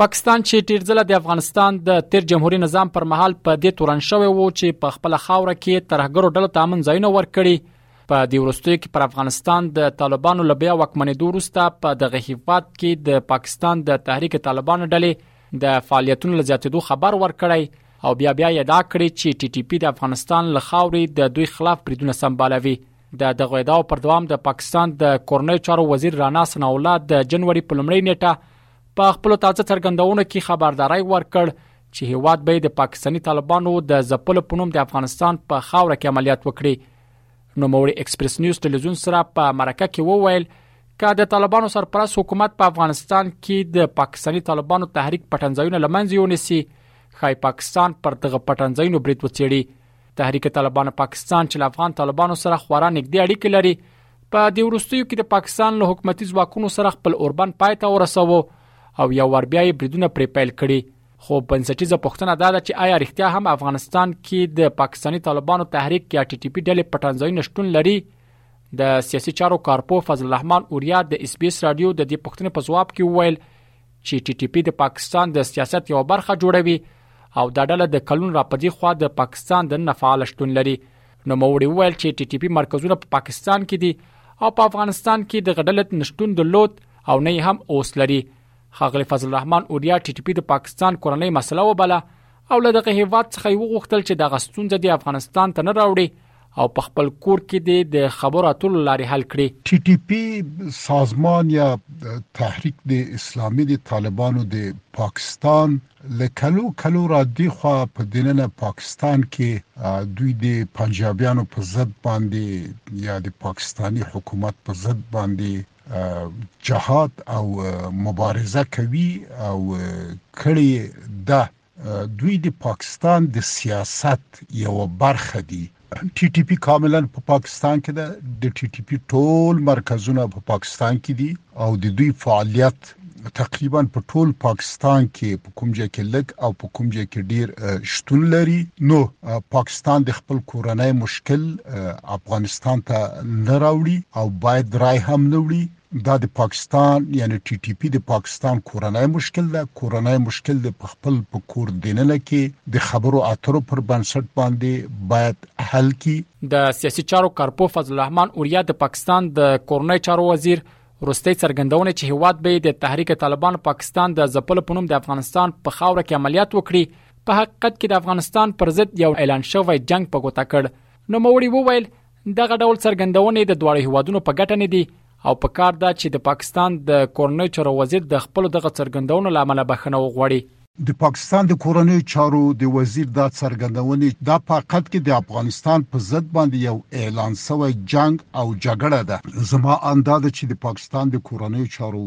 پاکستان چې ډیر ځله د افغانستان د تیر جمهوریت نظام پر مهال په دې تورن شوی وو چې په خپل خاوره کې ترهګرو ډلو ته امن ځایونه ورکړي په دې وروستیو کې پر افغانستان د طالبانو لبیا وکمنېدو وروسته په دغه هیواد کې د پاکستان د تحریک طالبان ډلې د فعالیتونو لزیاتېدو خبر ورکړی او بیا بیا یې دا کړې چې ټي ټي پی د افغانستان له خاورې د دوی خلاف بریدونه سمبالوي د دغه ادعا پر دوام د پاکستان د کورنۍ چارو وزیر رانا ثناء الله د جنوري په لومړۍ نیټه په خپل تازه څرګندونو کې خبرداري ورکړ چې هیواد به د پاکستاني طالبانو د ځپلو په نوم د افغانستان په خاوره کې عملیات وکړي نو موري ایکسپریس نیوز ټلویزیون سره په مرکه کې وویل که د طالبانو سرپرست حکومت په افغانستان کې د پاکستاني طالبانو تحریک پټنځایونه لمنځه یونیسي خای پاکستان پر دغه پټنځایونو برید وڅېړي تحریک طالبان پاکستان چې له افغان طالبانو سره خورا نږدې اړیکې لري په دې وروستیو کې د پاکستان له حکومتي ځواکونو سره خپل اوربند پای ته ورسوو او یو ور بیا یې بریدونه پرې پیل کړي خو بنسټیزه پوښتنه دا ده چې آیا رښتیا هم افغانستان کې د پاکستاني طالبانو تحریک یا ټي ټي پی ډلې پټنځای نشټون لري د سیاسي چارو کارپو فضل الرحمن اوریا د اس بي اس رادیو د دې پوښتنې په ځواب کې وویل چې ټي ټي پی د پاکستان د سیاست یو برخه جوړوي او دا ډله د کلون را پدی خو د پاکستان د نه فعال شتون لري نو موړي ویل چې ټي ټي پی مرکزونه په پاکستان کې دي او په افغانستان کې د غډلت نشټون د لوت او نه هم اوس لري خغلی فضل الرحمن اوریا ټي ټي پی د پاکستان کورنۍ مسله وبله او له دغه هیواد څخه یو غوښتل چې دغه ستونزه د افغانستان ته نه راوړي او په خپل کور کې دې د خبرو اترو لارې حل کړي ټي ټي پي سازمان یا تحریک د اسلامي د طالبانو د پاکستان له کلو کلو را دی خو په دننه پاکستان کې دوی د پنجابیانو په ضد باندې یا د پاکستانی حکومت په ضد باندې جهاد او مبارزه کوي او کړي ده دوی د پاکستان د سیاست یو برخه دي ټي ټي پي کاملا په پاکستان کې ده د ټي ټي پي ټول مرکزونه په پاکستان کې دي او د دوی فعالیت تقریبا په ټول پاکستان کې په کوم ځای کې لګ او په کوم ځای کې ډیر شتون لري نو پاکستان د خپل کورنۍ مشکل افغانستان ته نه راوړي او باید رای هم نه وړي دا د پاکستان یعنی ټی ټی پی د پاکستان کورنی مشکل ده، کورنی مشکل دې په خپل په کور دننه کې د خبرو اترو پر بنسټ باندې باید حل کړي. د سیاسي چارو کارپوه فضل الرحمن اوریا د پاکستان د کورنیو چارو وزیر وروستۍ څرګندونه چې هیواد به یې د تحریک طالبان پاکستان د ځپلو په نوم د افغانستان په خاوره کې عملیات وکړي په حقیقت کې د افغانستان پر ضد یو اعلان شوی جنګ په ګوته کړ نوموړي وویل دغه ډول څرګندونې د دواړو هیوادونو په ګټه نه دي او په کار ده چې د پاکستان د کورنیو چارو وزیر د خپل دغه څرګندونو لامل بخښنه وغواړي د پاکستان د کورنیو چارو د وزیر دا څرګندونې دا په حقیقت کې د افغانستان په ضد باندې یو اعلان شوی جنګ او جګړه ده زما اند دا ده چې د پاکستان د کورنیو چارو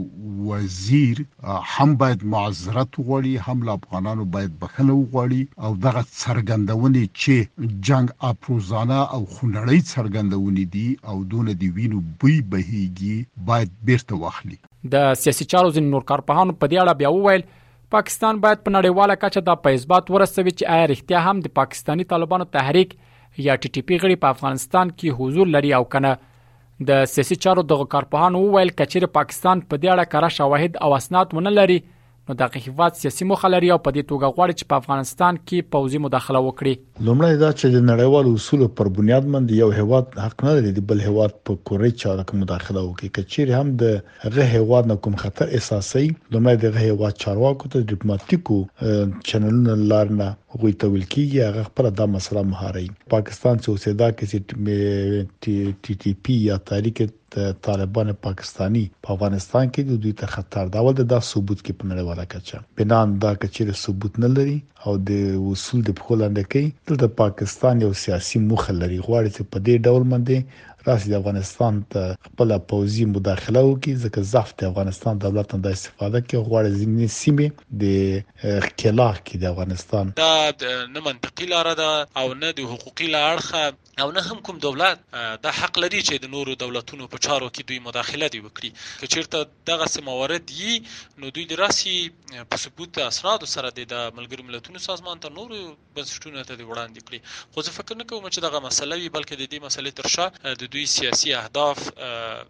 وزیر هم باید معذرت وغواړي هم له افغانانو باید بخښنه وغواړي او دغه څرګندونې چې جنګ افروزانه او خونړۍ څرګندونې دي او دونه د وینو بوی بهیږي باید بیرته واخلي. د سیاسي چارو ځینې نور کارپوهانو په دې اړه بیا وویل، پاکستان باید په نړیواله کچه دا په اثبات ورسوي چې آیا رښتیا هم د پاکستاني طالبانو تحریک یا ټي ټي پي غړي په افغانستان کې حضور لري او کنه. د سیاسي چارو دغه کارپوهانو وویل کچیر پاکستان په دې اړه کره شواهد او اسناد ونه لري نو دغه هیواد سیاسي موخه لري او په دې توګه غواړي چې په افغانستان کې پوځي مداخله وکړي لومړی دا چې د نړیوالو اصولو پر بنیاد باندې یو هیواد حق نه لري د بل هیواد په کورنۍ چارو کې مداخله وکړي کچیر هم د غه هیواد نه کوم خطر احساسي لومړی دغه هیواد چارواکو ته ډیپلوماټیکو چینلونو لارنه هغوی ته ویل کیږی هغه خپله دا مسله مهاری. پاکستان چه اوسیدا که چه ټی ټی پی یا تحریک طالبان پاکستانی په افغانستان کی دی دوی ته خطر ده اول د دا ثبوت کی په نړیواله کچه بناء دا که چیری ثبوت نه لری او د اصول د پښو لاندی کیی دلته پاکستان یو سیاسی موخه لری غواړی چه په دی ډول باندی راسی د افغانستان ته خپله پوځی مداخله وکی ځکه ضعف د افغانستان دولت نه دا استفاده کیی او غواړی ځینی سیمی د ښکېلاک کې د افغانستان. دا نه منطقي لاره ده او نه د حقوقي له اړخه او نه هم کوم دولت دا حق لري چې د نورو دولتونو په چارو کې دوی مداخله دې وکړي. که چېرته دغسې موارد يي نو دوی دې راسي په ثبوت اسنادو سره دې د ملګرو ملتونو سازمان ته نورو بنسټونه ته دې وړاندې کړي خو زه فکر نه کوم چې دغه مسله وي بلکې د دې مسلې تر شا د دوی سیاسي اهداف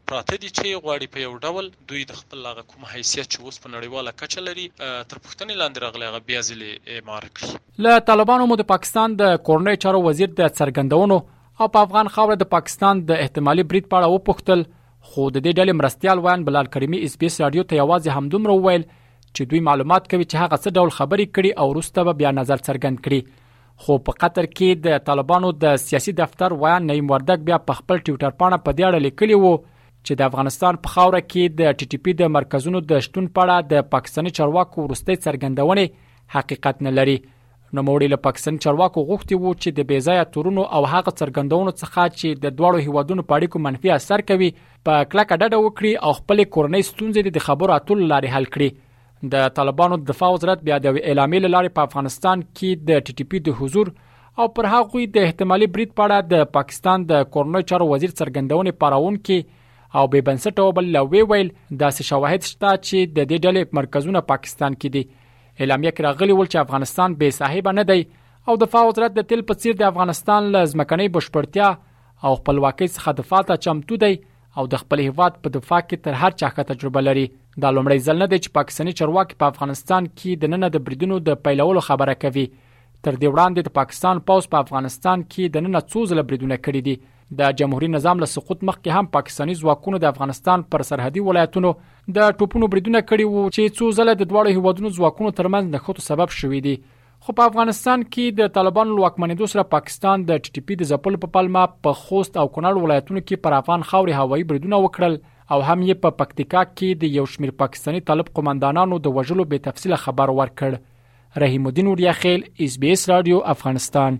پراته دي چې غواړي په یو ډول دوی د خپل هغه کوم حیثیت چې اوس په نړیواله کچه لري تر پښتنې لاندې راغلي هغه بیا ځلې اعمار کړي له طالبانو مو د پاکستان د کورنۍ چارو وزیر د څرګندونو او په افغان خاوره د پاکستان د احتمالي برید په اړه وپوښتل خو د دې ډلې مرستیال ویاند بلال کریمي اس بي اس راډیو ته یوازې همدومره وویل چې دوی معلومات کوي چې هغه څه ډول خبرې کړي او وروسته به بیا نظر څرګند کړي خو په قطر کې د طالبانو د سیاسي دفتر ویاند نعیم وردګ بیا په خپل ټویټر پاڼه په دې اړه لیکلی وو چې د افغانستان په خاوره کې د ټي ټي پي د مرکزونو د شتون په اړه د پاکستاني چارواکو وروستۍ څرګندونې حقیقت نه لري نوموړي له پاکستاني چارواکو غوښتي وو چې د بېځایه تورونو او هغه څرګندونو څخه چې د دواړو هیوادونو په اړیکو منفي اثر کوي په کلکه ډډه وکړي او خپلې کورنۍ ستونزې د خبرو اترو له لارې حل کړي د طالبانو د دفاع وزارت بیا د یوې اعلامیې له لارې په افغانستان کې د ټي ټي پي د حضور او پر هغوی د احتمالي برید په اړه د پاکستان د کورنۍ چارو وزیر څرګندونې پاراونکي او به بنسټه وبلله وی ویل داسې شواهد شته چې د دې ډلې مرکزونه پاکستان کې دي اعلامیه کې راغلي ول چې افغانستان بې صاحب نه دی او د دفاع وزارت د تل په څیر د افغانستان له ځمکنۍ بشپړتیا او خپلواکۍ څخه دفاع ته چمتو دی او د خپل هیواد په دفاع کې تر هر چا ښه تجربه لري دا لومړی ځل نه دی چې پاکستاني چارواکي په افغانستان کې د نن د بریدونو د پیلولو خبره کوي تر دې وړاندې د پاکستان پوز په پا افغانستان کې د نن څو ځله بریدونه کړي دي د جمهوریت نظام له سقوط مخکې هم پاکستاني ځواکونو د افغانستان پر سرحدي ولایتونو د ټوپونو بریدونه کړي وو چې څو ځله د دواړو هیوادونو ځواکونو ترمنځ نښتو سبب شوې دي خو په افغانستان کې د طالبانو لواکمنېدو سره پاکستان د ټي ټي پی د ځپلو په پلمه په خوست او کونړ ولایتونو کې پر افغان خاورې هوایي بریدونه وکړل او هم یې په پکتیکا کې د یو شمیر پاکستاني طالب قومندانانو د وژلو به تفصیل خبر ورکړ رحیم الدین وریاخیل اس بي اس رادیو افغانستان